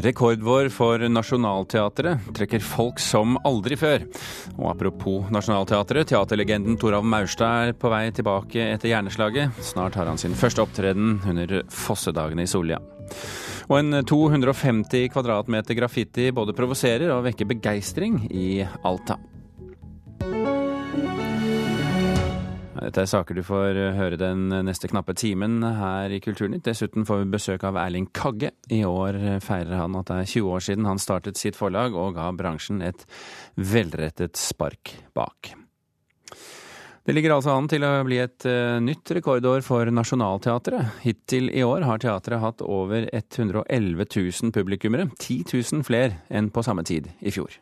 Rekordvår for Nationaltheatret trekker folk som aldri før. Og apropos Nationaltheatret, teaterlegenden Toralv Maurstad er på vei tilbake etter hjerneslaget. Snart har han sin første opptreden under Fossedagene i Solia. Og en 250 kvadratmeter graffiti både provoserer og vekker begeistring i Alta. Dette er saker du får høre den neste knappe timen her i Kulturnytt. Dessuten får vi besøk av Erling Kagge. I år feirer han at det er 20 år siden han startet sitt forlag og ga bransjen et velrettet spark bak. Det ligger altså an til å bli et nytt rekordår for Nationaltheatret. Hittil i år har teatret hatt over 111 000 publikummere, 10 000 flere enn på samme tid i fjor.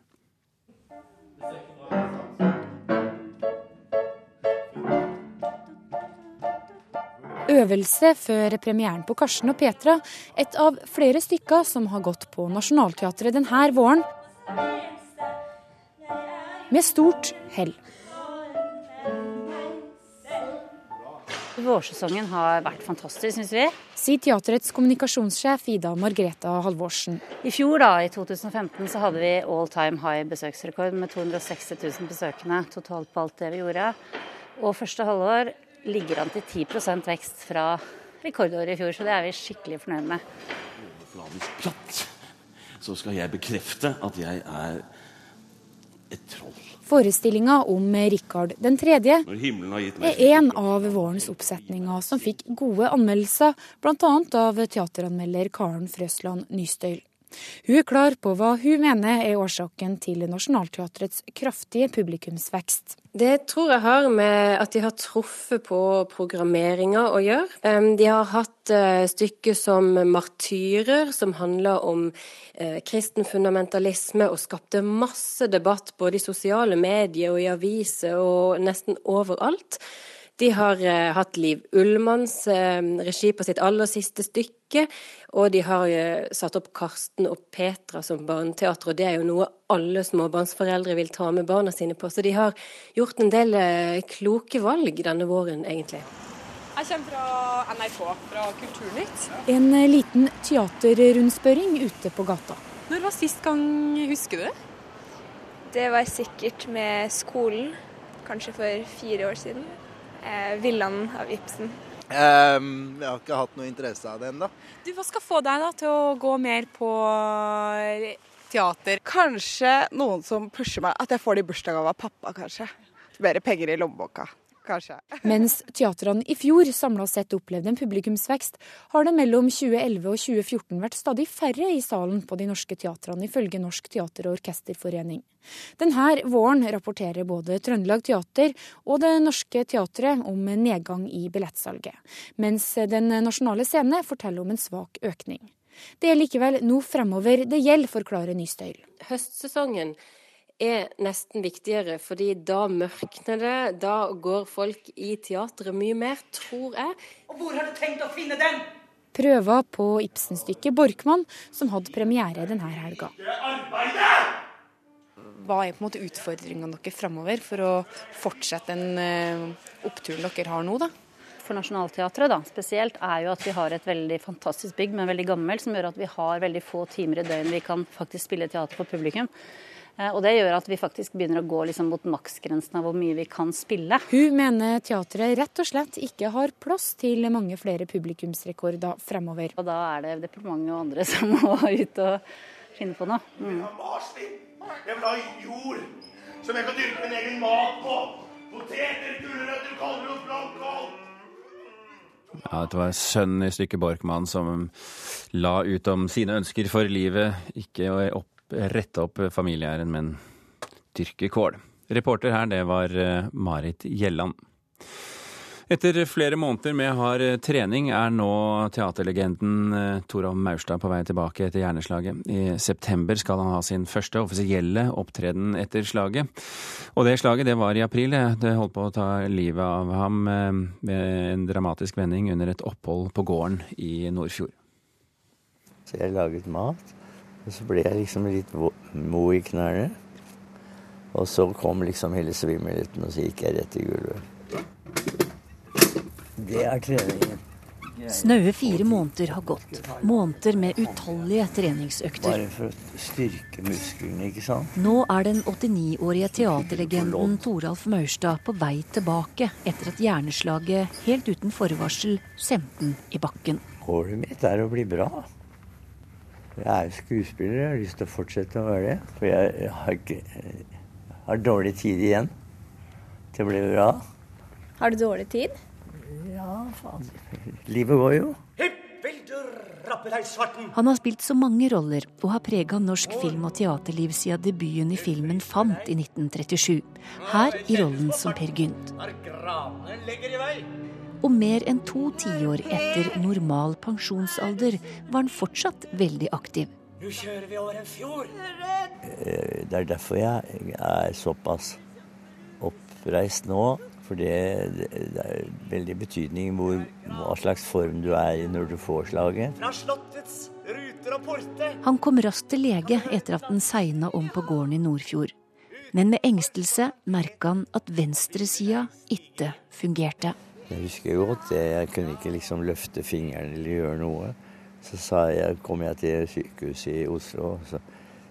Øvelse før premieren på Karsten og Petra, et av flere stykker som har gått på Nationaltheatret denne våren. Med stort hell. Vårsesongen har vært fantastisk, syns vi. Sier teaterets kommunikasjonssjef Ida Margreta Halvorsen. I fjor, da, i 2015, så hadde vi all time high besøksrekord med 260 000 besøkende totalt på alt det vi gjorde. Og første halvår ligger an til 10 vekst fra rekordåret i fjor, så det er vi skikkelig fornøyd med. Overfladisk platt, så skal jeg bekrefte at jeg er et troll. Forestillinga om Rikard 3. er en av vårens oppsetninger som fikk gode anmeldelser, bl.a. av teateranmelder Karen Frøsland Nystøyl. Hun er klar på hva hun mener er årsaken til Nationaltheatrets kraftige publikumsvekst. Det tror jeg har med at de har truffet på programmeringa å gjøre. De har hatt stykker som 'Martyrer', som handler om kristen fundamentalisme, og skapte masse debatt både i sosiale medier og i aviser og nesten overalt. De har eh, hatt Liv Ullmanns eh, regi på sitt aller siste stykke. Og de har eh, satt opp Karsten og Petra som barneteater, og det er jo noe alle småbarnsforeldre vil ta med barna sine på. Så de har gjort en del kloke valg denne våren, egentlig. Jeg kommer fra NRK, fra Kulturnytt. En liten teaterrundspørring ute på gata. Når var sist gang, husker du det? Det var sikkert med skolen, kanskje for fire år siden. Eh, 'Villand' av Ibsen. Um, jeg har ikke hatt noe interesse av det ennå. Hva skal få deg da til å gå mer på teater? Kanskje noen som pusher meg. At jeg får det i bursdagsgave av pappa, kanskje. Mer penger i lommeboka. Kanskje. Mens teatrene i fjor samla sett opplevde en publikumsvekst, har det mellom 2011 og 2014 vært stadig færre i salen på de norske teatrene, ifølge Norsk teater- og orkesterforening. Denne våren rapporterer både Trøndelag Teater og Det Norske Teatret om nedgang i billettsalget, mens Den nasjonale scene forteller om en svak økning. Det er likevel nå fremover det gjelder, forklarer Nystøyl. Høstsesongen er nesten viktigere, fordi da mørkner det. Da går folk i teatret mye mer, tror jeg. Og hvor har du tenkt å finne den? Prøver på Ibsen-stykket 'Borkmann', som hadde premiere denne helga. Hva er på en måte utfordringene deres framover for å fortsette den uh, oppturen dere har nå? da? For Nationaltheatret da, spesielt er jo at vi har et veldig fantastisk bygg, men veldig gammelt, som gjør at vi har veldig få timer i døgnet vi kan faktisk spille teater for publikum. Og Det gjør at vi faktisk begynner å gå liksom mot maksgrensen av hvor mye vi kan spille. Hun mener teatret rett og slett ikke har plass til mange flere publikumsrekorder fremover. Og Da er det departementet og andre som må ut og finne på noe. Mm. Jeg vil ha jord som jeg kan dyrke min egen mat på. Poteter, gulrøtter, kålrot, blomkål. Ja, det var sønnen i stykket Borkmann som la ut om sine ønsker for livet. Ikke opp, rette opp familieæren, men dyrke kål. Reporter her, det var Marit Gjelland. Etter flere måneder med hard trening er nå teaterlegenden Toralv Maurstad på vei tilbake etter hjerneslaget. I september skal han ha sin første offisielle opptreden etter slaget. Og det slaget det var i april. Det holdt på å ta livet av ham med en dramatisk vending under et opphold på gården i Nordfjord. Så jeg laget mat, og så ble jeg liksom litt mo i knærne. Og så kom liksom hele svimmelheten, og så gikk jeg rett i gulvet. Det er treningen. Snaue fire måneder har gått. Måneder med utallige treningsøkter. Bare for å styrke musklene, ikke sant. Nå er den 89-årige teaterlegenden Toralf Maurstad på vei tilbake etter at hjerneslaget helt uten forvarsel sendte den i bakken. Målet mitt er å bli bra. Jeg er skuespiller, jeg har lyst til å fortsette å være det. For jeg har, ikke, har dårlig tid igjen til å bli bra. Har du dårlig tid? Ja, faen. Livet går jo. Han har spilt så mange roller og har prega norsk film- og teaterliv siden debuten i filmen 'Fant' i 1937. Her i rollen som Per Gynt. Og mer enn to tiår etter normal pensjonsalder var han fortsatt veldig aktiv. Nå kjører vi over en fjord. Eh, det er derfor jeg er såpass oppreist nå. For det, det er veldig betydning hvor, hva slags form du er i når du får slaget. Fra slottets ruter og porte. Han kom raskt til lege etter at den segna om på gården i Nordfjord. Men med engstelse merka han at venstresida ikke fungerte. Jeg husker godt det. Jeg kunne ikke liksom løfte fingeren eller gjøre noe. Så sa jeg, kom jeg til sykehuset i Oslo, og så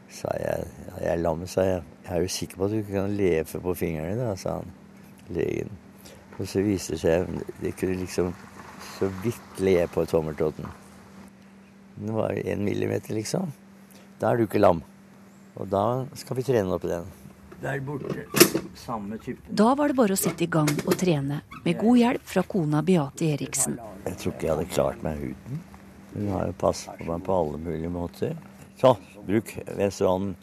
sa jeg jeg er lam, sa jeg. Jeg er jo sikker på at du ikke kan leve på fingrene, da, sa han legen. Og så viste det seg at det kunne liksom så vidt le på tommeltotten. Den var én millimeter, liksom. Da er du ikke lam. Og da skal vi trene opp den. Der borte. Samme typen. Da var det bare å sette i gang og trene, med god hjelp fra kona Beate Eriksen. Jeg tror ikke jeg hadde klart meg uten. Hun har jo passet på meg på alle mulige måter. Så, bruk venstre hånden.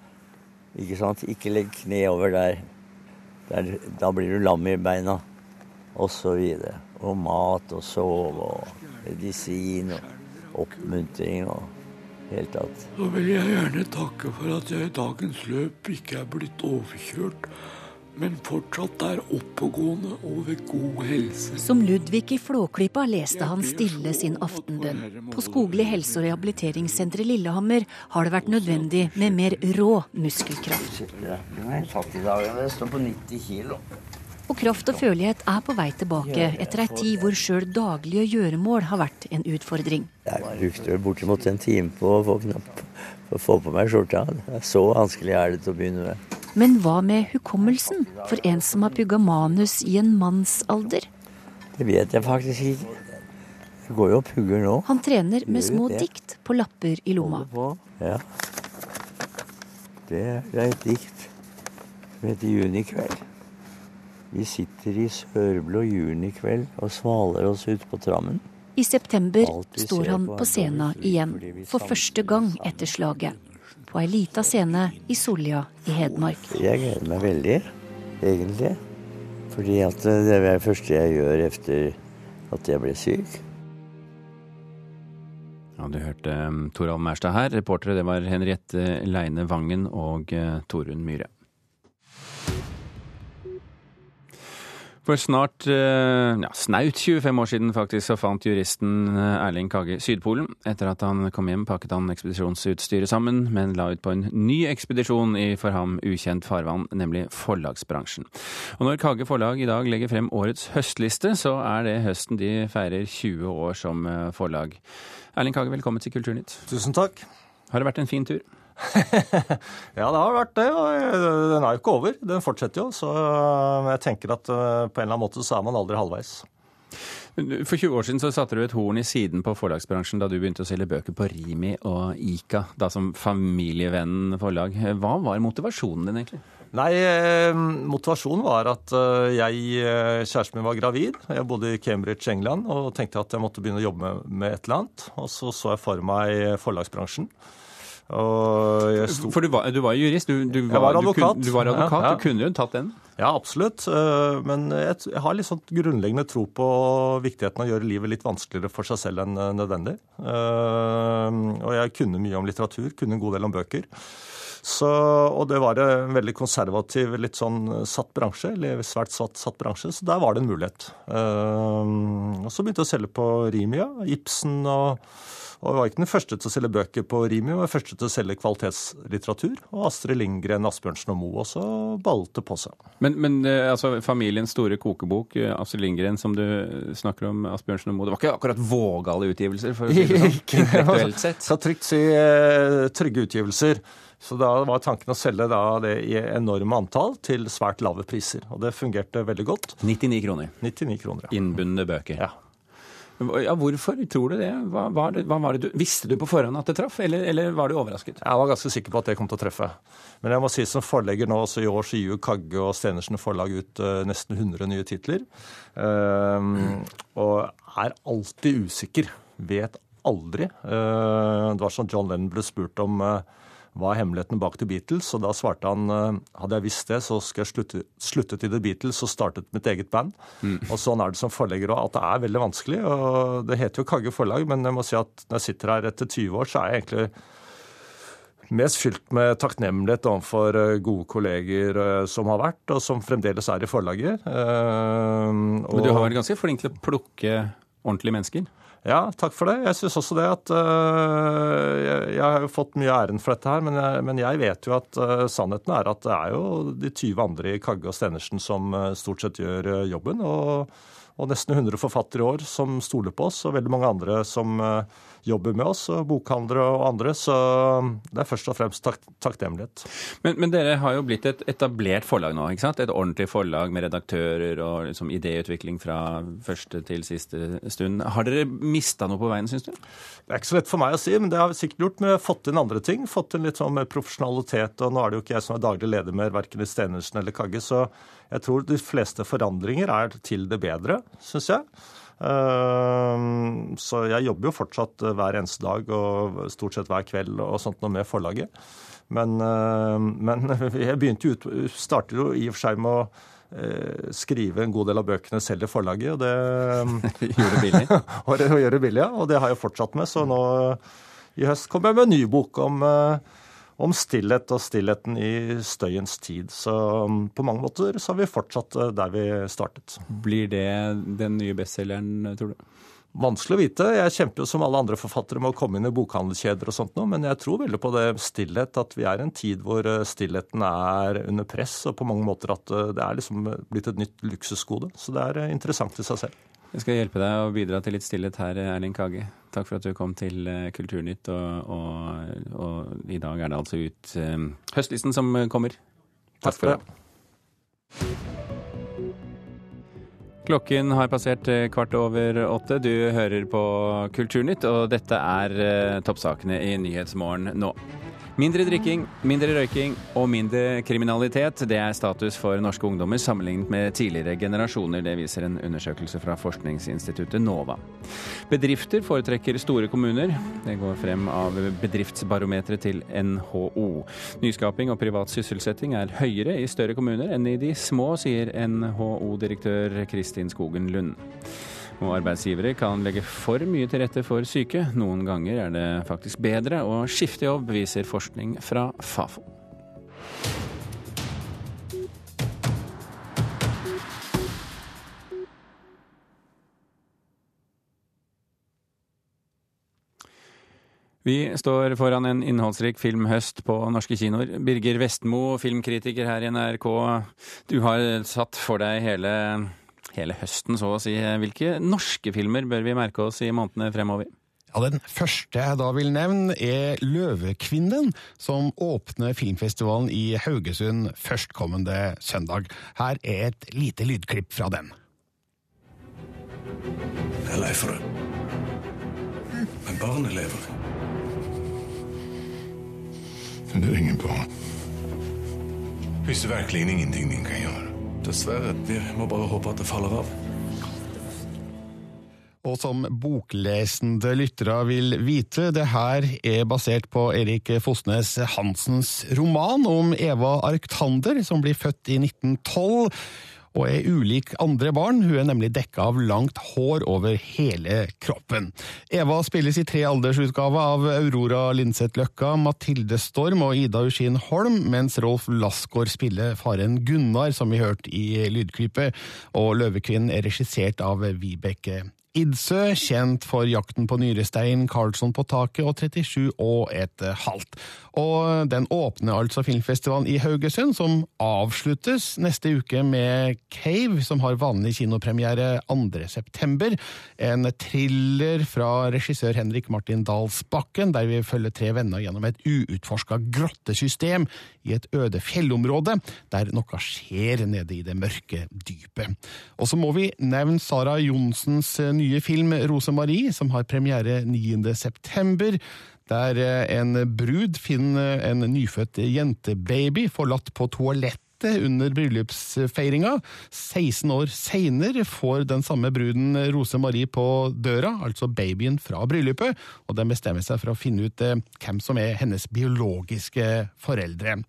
Ikke sant? Ikke legg kne over der. Der. Da blir du lam i beina. Og så. Og mat og sove og medisin og oppmuntring og helt tatt. Så vil jeg gjerne takke for at jeg i dagens løp ikke er blitt overkjørt, men fortsatt er oppegående og ved god helse. Som Ludvig i Flåklypa leste han stille sin aftenbønn. På Skogli helse- og rehabiliteringssenter i Lillehammer har det vært nødvendig med mer rå muskelkraft. Den har jeg tatt i dag. Den står på 90 kilo. Og kraft og følelighet er på vei tilbake etter ei tid hvor sjøl daglige gjøremål har vært en utfordring. Jeg brukte vel bortimot en time på å få, knapp, for å få på meg skjorta. Så vanskelig er det til å begynne med. Men hva med hukommelsen for en som har pugga manus i en mannsalder? Det vet jeg faktisk ikke. Jeg går jo og pugger nå. Han trener med små dikt på lapper i lomma. Ja. Det er et dikt som heter 'Junikveld'. Vi sitter i sørblå junikveld og svaler oss ut på trammen. I september står han på scenen igjen, for første gang etter slaget. På ei lita scene i Solja i Hedmark. Jeg gleder meg veldig, egentlig. Fordi at det er det første jeg gjør etter at jeg ble syk. Ja, Du hørte um, Toralv Mærstad her. Reportere det var Henriette Leine Vangen og uh, Torunn Myhre. For snart eh, ja, snaut 25 år siden faktisk, så fant juristen eh, Erling Kagge Sydpolen. Etter at han kom hjem, pakket han ekspedisjonsutstyret sammen, men la ut på en ny ekspedisjon i for ham ukjent farvann, nemlig forlagsbransjen. Og når Kagge forlag i dag legger frem årets høstliste, så er det høsten de feirer 20 år som eh, forlag. Erling Kagge, velkommen til Kulturnytt. Tusen takk. Har det vært en fin tur? ja, det har vært det. Og den er jo ikke over. Den fortsetter jo. Så jeg tenker at eh, på en eller annen måte så er man aldri halvveis. For 20 år siden så satte du et horn i siden på forlagsbransjen da du begynte å selge bøker på Rimi og Ica, da som familievennen forlag. Hva var motivasjonen din egentlig? Nei, eh, motivasjonen var at eh, jeg, kjæresten min var gravid. Jeg bodde i Cambridge, England, og tenkte at jeg måtte begynne å jobbe med et eller annet. Og så så jeg for meg forlagsbransjen. Sto... For du var, du var, jurist? Du, du var, jeg var advokat. Du, var advokat, ja, ja. du kunne jo tatt den? Ja, absolutt. Eh, men jeg, har litt sånn grunnleggende tro på viktigheten av å gjøre livet litt vanskeligere for seg selv enn nødvendig. Eh, og jeg kunne mye om litteratur, kunne en god del om bøker. Så, og det var en veldig konservativ, litt sånn satt bransje, eller svært satt, satt bransje, så der var det en mulighet. Og så begynte jeg å selge på Rimia, Ibsen og og var ikke den første til å selge bøker på Rimi, var første til å selge kvalitetslitteratur. Og Astrid Lindgren, Asbjørnsen og Moe også balte på seg. Men, men eh, altså, familiens store kokebok, eh, Astrid Lindgren, som du snakker om, Asbjørnsen og Moe, det var ikke akkurat vågale utgivelser? for å si det sånn, intellektuelt sett? Skal trygt si eh, trygge utgivelser. Så da var tanken å selge det i enorme antall til svært lave priser. Og det fungerte veldig godt. 99 kroner. 99 kroner, ja. Innbundne bøker. Ja. Ja, Hvorfor tror du det? Hva, var hva var det du, visste du på forhånd at det traff, eller, eller, var du overrasket? Jeg var ganske sikker på at det kom til å treffe. Men jeg må si som forlegger nå, så i år så gir jo Kagge og Stenersen forlag ut uh, nesten 100 nye titler. Uh, og er alltid usikker. Vet aldri. Uh, det var som John Lennon ble spurt om hva er hemmeligheten bak The Beatles? Og da svarte han eh, hadde jeg visst det, så skulle jeg slutte, sluttet i The Beatles og startet mitt eget band. Mm. Og sånn er det som forlegger òg, at det er veldig vanskelig. og Det heter jo Kagge forlag, men jeg må si at når jeg sitter her etter 20 år, så er jeg egentlig mest fylt med takknemlighet overfor eh, gode kolleger eh, som har vært, og som fremdeles er i forlaget. Men du har vært ganske flink til å plukke ordentlige mennesker? Ja, takk for det. Jeg syns også det at uh, jeg, jeg, har jo fått mye æren for dette her, men jeg, men jeg vet jo at uh, sannheten er at det er jo de 20 andre i Kagge og Stenersen som uh, stort sett gjør jobben. Og, og, nesten 100 forfattere i år som stoler på oss, og veldig mange andre som jobber med oss, bokhandlere og andre. Så det er først og fremst tak takknemlighet. Men, men, dere har jo blitt et etablert forlag nå, ikke sant? Et ordentlig forlag med redaktører og liksom idéutvikling fra første til siste stund. Har dere mista noe på veien, syns du? Det er ikke så lett for meg å si, men det har vi sikkert gjort. Vi har fått inn andre ting. Fått inn litt sånn mer profesjonalitet. Og nå er det jo ikke jeg som er daglig leder mer, verken i Stenersen eller Kagge, så jeg tror de fleste forandringer er til det bedre, syns jeg. Ehm, så jeg jobber jo fortsatt eh, hver eneste dag og stort sett hver kveld og sånt noe med forlaget. Men, ehm, men jeg begynte jo ut, startet jo i og for seg med å eh, skrive en god del av bøkene selv i forlaget. Og det Gjør det billig? og gjøre billig, ja. Og det har jeg fortsatt med. Så nå i høst kommer jeg med en ny bok om om stillhet og stillheten i støyens tid. Så um, på mange måter så har vi fortsatt der vi startet. Blir det den nye bestselgeren, tror du? Vanskelig å vite. Jeg kjemper jo som alle andre forfattere med å komme inn i bokhandelskjeder og sånt noe, men jeg tror veldig på det stillhet, at vi er i en tid hvor uh, stillheten er under press, og på mange måter at uh, det er liksom blitt et nytt luksusgode. Så det er interessant i seg selv. Jeg skal hjelpe deg å bidra til litt stillhet her, Erling Kage. Takk for at du kom til eh, Kulturnytt. Og, og, og i dag er det altså ut um, høstlisten som kommer. Takk, Takk for det. Klokken har passert kvart over åtte. Du hører på Kulturnytt, og dette er uh, toppsakene i Nyhetsmorgen nå. Mindre drikking, mindre røyking og mindre kriminalitet. Det er status for norske ungdommer sammenlignet med tidligere generasjoner. Det viser en undersøkelse fra forskningsinstituttet NOVA. Bedrifter foretrekker store kommuner. Det går frem av bedriftsbarometeret til NHO. Nyskaping og privat sysselsetting er høyere i større kommuner enn i de små, sier NHO-direktør Kristin Skogen Lund. Og arbeidsgivere kan legge for mye til rette for syke. Noen ganger er det faktisk bedre å skifte jobb, viser forskning fra Fafo. Vi står foran en innholdsrik filmhøst på norske kinoer. Birger Vestmo, filmkritiker her i NRK. Du har satt for deg hele hele høsten, så å si. Hvilke norske filmer bør vi merke oss i månedene fremover? Ja, Den første jeg da vil nevne, er Løvekvinnen, som åpner filmfestivalen i Haugesund førstkommende søndag. Her er et lite lydklipp fra den. Jeg er lei for det. Men barnet lever. Det er ingen barn. Hvis det virkelig ingenting din kan gjøre. Dessverre. Vi må bare håpe at det faller av. Og som boklesende lyttere vil vite, det her er basert på Erik Fosnes Hansens roman om Eva Arctander, som blir født i 1912. og er ulik andre barn. Hun er nemlig dekka av langt hår over hele kroppen. Eva spilles i tre aldersutgaver av Aurora Linseth Løkka, Mathilde Storm og Ida Uskin Holm, mens Rolf Lassgaard spiller faren Gunnar, som vi hørte i lydklippet, og Løvekvinnen er regissert av Vibeke Idsø, kjent for Jakten på nyrestein, Karlsson på taket og 37 og et halvt. Og den åpner altså filmfestivalen i Haugesund, som avsluttes neste uke med Cave, som har vanlig kinopremiere 2. september. En thriller fra regissør Henrik Martin Dalsbakken, der vi følger tre venner gjennom et uutforska grottesystem i et øde fjellområde, der noe skjer nede i det mørke dypet. Og så må vi nevne Sara Johnsens nye film Rosemarie, som har premiere 9. september. Der en brud finner en nyfødt jentebaby forlatt på toalettet under bryllupsfeiringa. 16 år seinere får den samme bruden Rose Marie på døra, altså babyen fra bryllupet, og den bestemmer seg for å finne ut hvem som er hennes biologiske foreldre.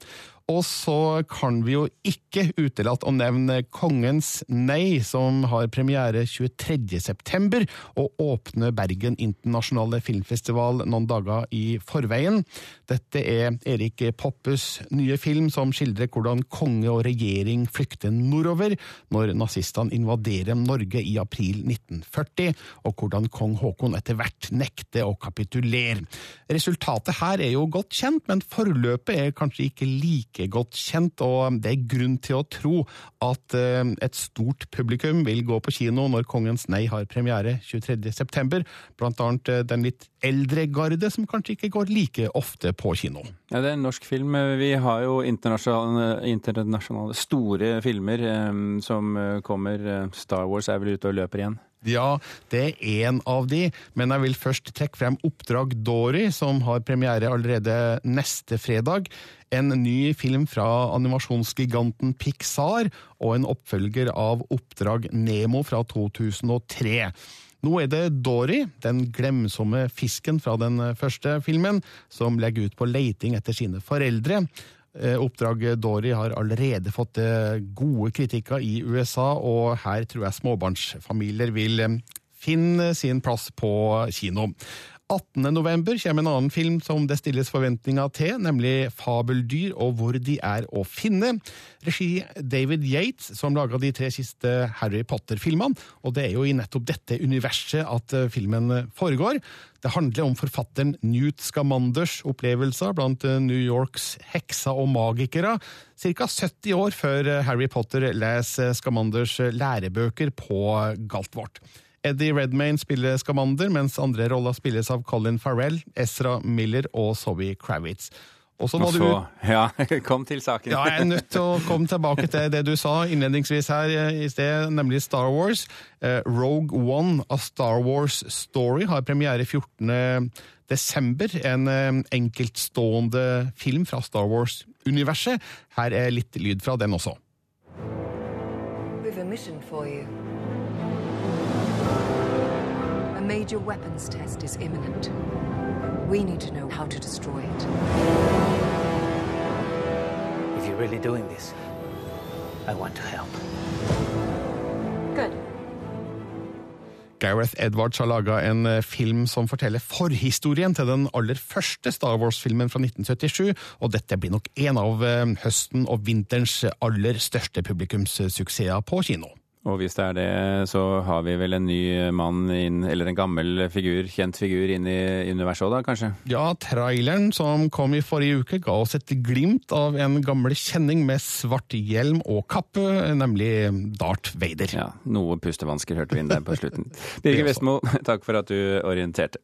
Og så kan vi jo ikke utelate å nevne Kongens nei, som har premiere 23. september, og åpner Bergen internasjonale filmfestival noen dager i forveien. Dette er Erik Poppes nye film som skildrer hvordan konge og regjering flykter nordover når nazistene invaderer Norge i april 1940, og hvordan kong Haakon etter hvert nekter å kapitulere. Resultatet her er jo godt kjent, men forløpet er kanskje ikke like like godt kjent, og det er grunn til å tro at eh, et stort publikum vil gå på kino når Kongens nei har premiere 23.9., blant annet eh, den litt eldre garde som kanskje ikke går like ofte på kino. Ja, Det er en norsk film. Vi har jo internasjonale, internasjonale store filmer eh, som kommer. Star Wars er vel ute og løper igjen? Ja, det er én av de, men jeg vil først trekke frem Oppdrag Dory, som har premiere allerede neste fredag. En ny film fra animasjonsgiganten Pixar, og en oppfølger av Oppdrag Nemo fra 2003. Nå er det Dory, den glemsomme fisken fra den første filmen, som legger ut på leiting etter sine foreldre. Oppdraget Oppdrag Dory har allerede fått eh, gode kritikker i USA, og her tror jeg småbarnsfamilier vil eh, finne sin plass på kino. 18.11 kommer en annen film som det stilles forventninger til, nemlig Fabeldyr og hvor de er å finne. Regi David Yates, som laga de tre siste Harry Potter-filmene. Og det er jo i nettopp dette universet at filmen foregår. Det handler om forfatteren Newt Scamanders opplevelser blant New Yorks hekser og magikere, ca. 70 år før Harry Potter leser Scamanders lærebøker på Galtvort. Eddie Redmayne spiller Scamander, mens andre roller spilles av Colin Farrell, Ezra Miller og Zoe Kravitz. Og så, må du... Ja, kom til saken. ja, Jeg er nødt til å komme tilbake til det du sa innledningsvis her eh, i sted, nemlig Star Wars. Eh, Rogue One, A Star Wars Story, har premiere 14. desember. En eh, enkeltstående film fra Star Wars-universet. Her er litt lyd fra den også. We've a mission for you. Major weapons test is imminent. We need to know how to destroy it. If you're really doing this, I want to help. Good. Gareth Edwards har laga en eh, film som forteller forhistorien til den aller første Star Wars-filmen fra 1977, og dette blir nok en av eh, høsten og vinterens aller største publikumssuksesser på kino. Og hvis det er det, så har vi vel en ny mann inn, eller en gammel figur, kjent figur inn i universet òg, da, kanskje? Ja, traileren som kom i forrige uke ga oss et glimt av en gammel kjenning med svart hjelm og kappe, nemlig Darth Vader. Ja, noe pustevansker hørte vi inn der på slutten. Birger Vestmo, takk for at du orienterte.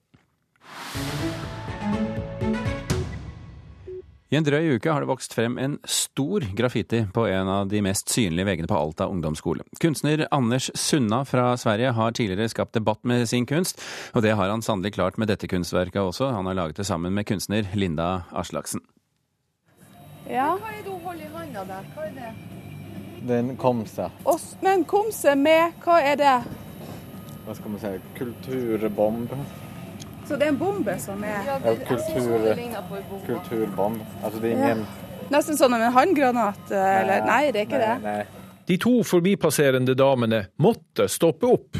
I en drøy uke har det vokst frem en stor graffiti på en av de mest synlige veggene på Alta ungdomsskole. Kunstner Anders Sunna fra Sverige har tidligere skapt debatt med sin kunst, og det har han sannelig klart med dette kunstverket også. Han har laget det sammen med kunstner Linda Aslaksen. Ja. Hva er det du holder i hånda der? Hva er det? Det er en komse. Men en komse med Hva er det? Hva skal man si? Kulturbomb. Så det er en bombe som er ja, det, kultur, kulturbomb. Altså det er ingen ja. Nesten sånn som en håndgranat, eller? Nei, det er ikke nei, det. Nei. De to forbipasserende damene måtte stoppe opp.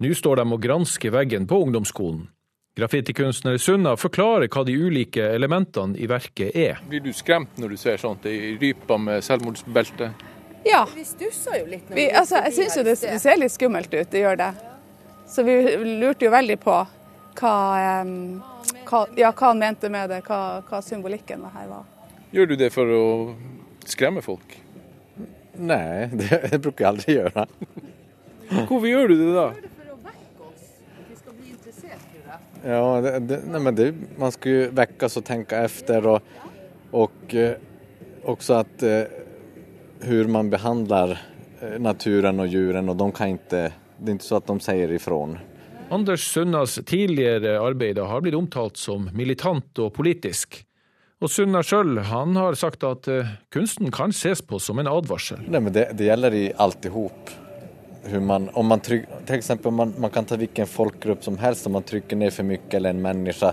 Nå står de og gransker veggen på ungdomsskolen. Graffitikunstner Sunna forklarer hva de ulike elementene i verket er. Blir du skremt når du ser sånt, ei rype med selvmordsbelte? Ja. Vi stusser jo litt. Vi, altså, jeg syns jo det, det, ser litt skummelt ut, det gjør det. Så vi lurte jo veldig på hva, um, hva, ja, hva han mente med det, hva, hva symbolikken her var. Gjør du det for å skremme folk? Nei, det, det bruker jeg aldri gjøre. Hvorfor gjør du det da? Ja, det, det, nej, men det, man ska ju väckas och tänka efter och, och eh, också att eh, hur man behandlar eh, naturen och djuren och de kan inte, det är inte så att de säger ifrån. Anders Sunnas tidligere arbeider har blitt omtalt som militant og politisk. Og Sunna sjøl har sagt at eh, kunsten kan ses på som en advarsel. Nei, men det, det gjelder i alt i hop. man, om man tryck, till exempel man, man kan ta hvilken folkgrupp som helst, om man trykker ned for mye eller en menneske,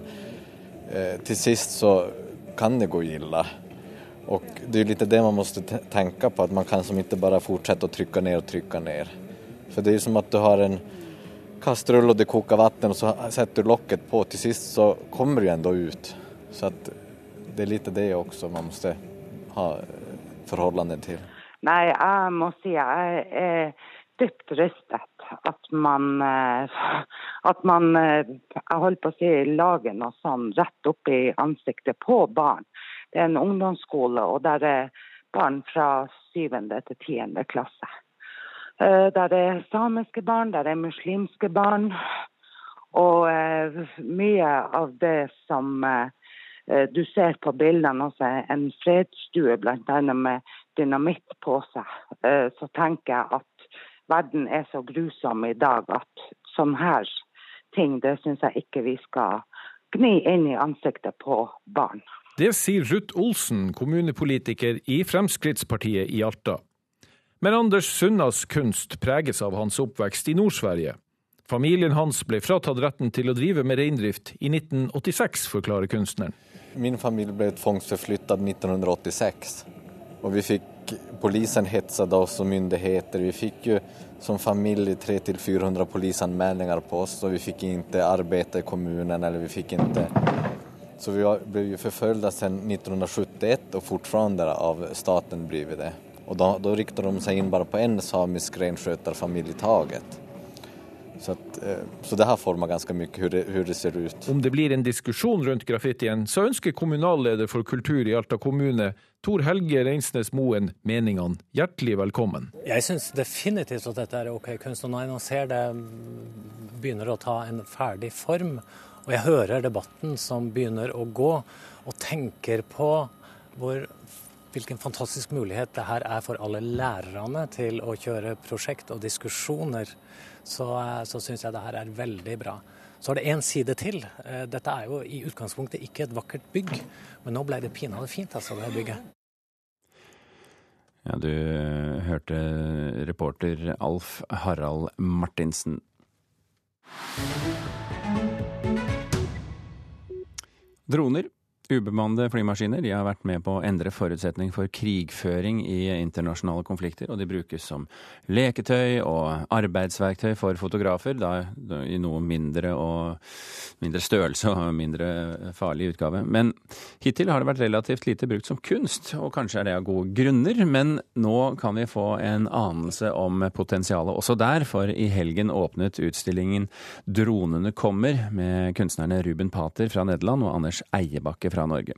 eh, til sist så kan det gå illa. Og det er litt det man må tenke på, at man kan som ikke bare fortsette å trykke ned og trykke ned. For det er som at du har en kastrull och det kokar vatten och så sätter du locket på, till sist så kommer det ju ändå ut. Så att det är lite det också man måste ha förhållande till. Nej, jag måste säga, jag är dypt rystet at man, eh, at man eh, jeg holdt på å si, lager noe sånn rett opp i ansiktet på barn. Det er en ungdomsskole, og der er barn fra syvende til tiende klasse. Eh, der er samiske barn, der er muslimske barn. Og mye av det som du ser på bildene, også en fredsstue bl.a. med dynamitt på seg, så tenker jeg at verden er så grusom i dag at sånn her ting, det syns jeg ikke vi skal gni inn i ansiktet på barn. Det sier Ruth Olsen, kommunepolitiker i Fremskrittspartiet i Alta. Men Anders Sunnas kunst preges av hans oppvekst i Nord-Sverige. Familien hans ble fratatt retten til å drive med reindrift i 1986, forklarer kunstneren. Min familie ble tvangsforflyttet 1986, og vi fikk polisen hetsade oss og myndigheter. Vi fikk jo som familie 300-400 politianmeldinger på oss og vi fikk ikke arbeide i kommunen eller vi fikk ikke så vi ble jo siden sedan 1971 og fortfarande av staten blivit det. Og da, da riktar de seg inn bare på en samisk renskötarfamilj i taget. Så, att, eh, så, det har formet ganske mye hur det, hur det, ser ut. Om det blir en diskusjon rundt graffitien, så ønsker kommunalleder for kultur i Alta kommune, Tor Helge Reinsnes Moen, meningene hjertelig velkommen. Jeg syns definitivt at dette er OK kunst. Og når jeg ser det begynner å ta en ferdig form, og jeg hører debatten som begynner å gå, og tenker på hvor hvilken fantastisk mulighet det her er for alle lærerne til å kjøre prosjekt og diskusjoner så, eh, så syns jeg det her er veldig bra. Så er det én side til. Eh, dette er jo i utgangspunktet ikke et vakkert bygg, men nå ble det pinadø fint, altså, det bygget. Ja, du hørte reporter Alf Harald Martinsen. Droner Ubemannede flymaskiner de har vært med på å endre forutsetning for krigføring i internasjonale konflikter, og de brukes som leketøy og arbeidsverktøy for fotografer, da i noe mindre, og, mindre størrelse og mindre farlig utgave. Men hittil har det vært relativt lite brukt som kunst, og kanskje er det av gode grunner, men nå kan vi få en anelse om potensialet også der, for i helgen åpnet utstillingen 'Dronene kommer' med kunstnerne Ruben Pater fra Nederland og Anders Eiebakke fra fra Norge.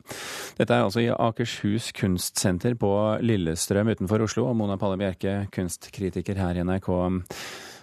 Dette er altså i Akershus kunstsenter på Lillestrøm utenfor Oslo. Og Mona Palle Bjerke, kunstkritiker her i NRK.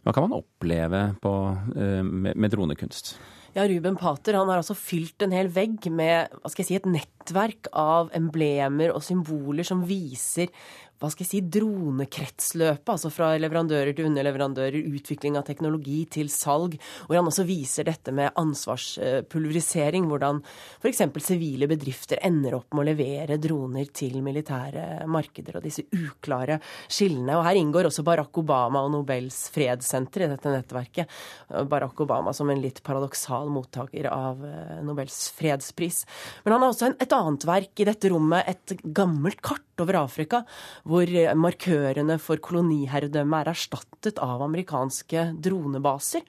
Hva kan man oppleve på, eh, med, dronekunst? Ja, Ruben Pater han har altså fylt en hel vegg med hva skal jeg si, et nettverk av emblemer og symboler som viser hva skal jeg si, dronekretsløpet, altså fra leverandører til underleverandører, utvikling av teknologi til salg, hvor han også viser dette med ansvarspulverisering, hvordan f.eks. sivile bedrifter ender opp med å levere droner til militære markeder, og disse uklare skillene. Og her inngår også Barack Obama og Nobels fredssenter i dette nettverket. Barack Obama som en litt paradoksal mottaker av eh, Nobels fredspris. Men han har også et annet verk i dette rommet, et gammelt kart over Afrika hvor markørene for koloniherredømme er erstattet av amerikanske dronebaser.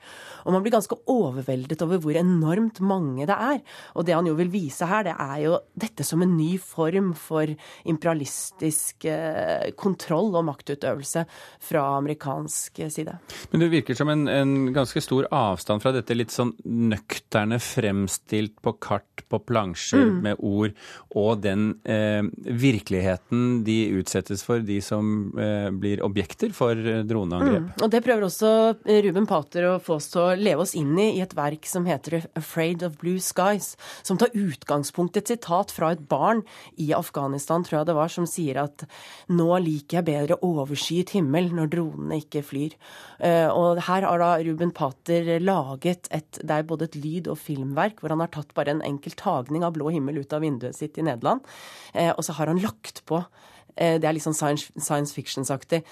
Og man blir ganske overveldet over hvor enormt mange det er. Og det han jo vil vise her, det er jo dette som en ny form for imperialistisk eh, kontroll og maktutøvelse fra amerikansk side. Men det virker som en, en ganske stor avstand fra dette litt sånn nøkterne fremstilt på kart, på plansjer, mm. med ord, og den eh, virkeligheten de utsettes for, de som eh, blir objekter for droneangrep. Mm. Og det prøver også Ruben Pater å få oss til å leve oss inn i i et verk som heter 'Afraid of Blue Skies', som tar utgangspunkt i et sitat fra et barn i Afghanistan, tror jeg det var, som sier at 'nå liker jeg bedre overskyet himmel når dronene ikke flyr'. Eh, og her har da Ruben Pater laget et, det er både et lyd- og filmverk, hvor han har tatt bare en enkel tagning av blå himmel ut av vinduet sitt i Nederland, eh, og så har han lagt på eh, det er litt sånn science, science fiction-saktig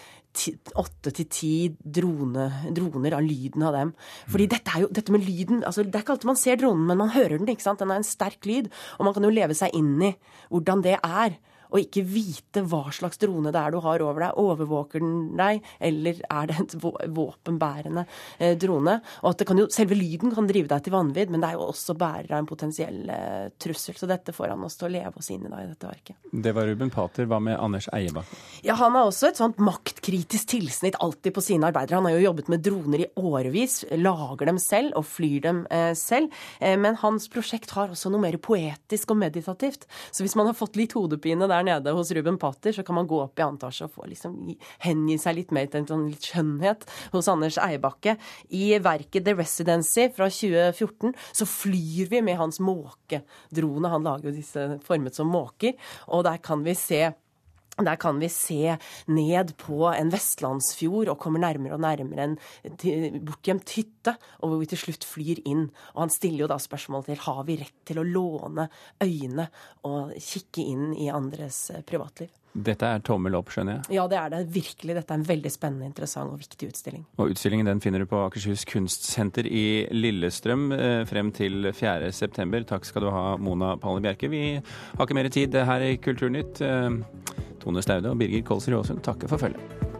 åtte til ti drone, droner av lyden av dem. Fordi dette, er jo, dette med lyden altså Det er ikke alltid man ser dronen, men man hører den. ikke sant? Den er en sterk lyd. Og man kan jo leve seg inn i hvordan det er og ikke vite hva slags drone det er du har over deg. Overvåker den deg, eller er det en våpenbærende eh, drone? Og at jo, Selve lyden kan drive deg til vanvidd, men det er jo også bærer av en potensiell eh, trussel. Så dette får han oss til å leve oss inn i da, i dette verket. Det var Ruben Pater. Hva med Anders Eiebakke? Ja, Han har også et sånt maktkritisk tilsnitt alltid på sine arbeidere. Han har jo jobbet med droner i årevis, lager dem selv og flyr dem eh, selv. Men hans prosjekt har også noe mer poetisk og meditativt. Så hvis man har fått litt hodepine der nede hos Ruben Patter, så kan man gå opp i antasje og få liksom hengi seg litt mer til en sånn litt skjønnhet hos Anders Eibakke. I verket The Residency fra 2014 så flyr vi med hans måkedrone. Han lager jo disse formet som måker, og der kan vi se der kan vi se ned på en vestlandsfjord og kommer nærmere og nærmere en bortgjemt hytte, og hvor vi til slutt flyr inn. Og han stiller jo da spørsmål til har vi rett til å låne øyne og kikke inn i andres eh, privatliv. Dette er tommel opp, skjønner jeg? Ja, det er det virkelig. Dette er en veldig spennende, interessant og viktig utstilling. Og Utstillingen den finner du på Akershus kunstsenter i Lillestrøm eh, frem til 4.9. Takk skal du ha, Mona Palle Bjerke. Vi har ikke mer tid her i Kulturnytt. Eh, Tone Staude og Birger Kolsrud Aasund takker for følget.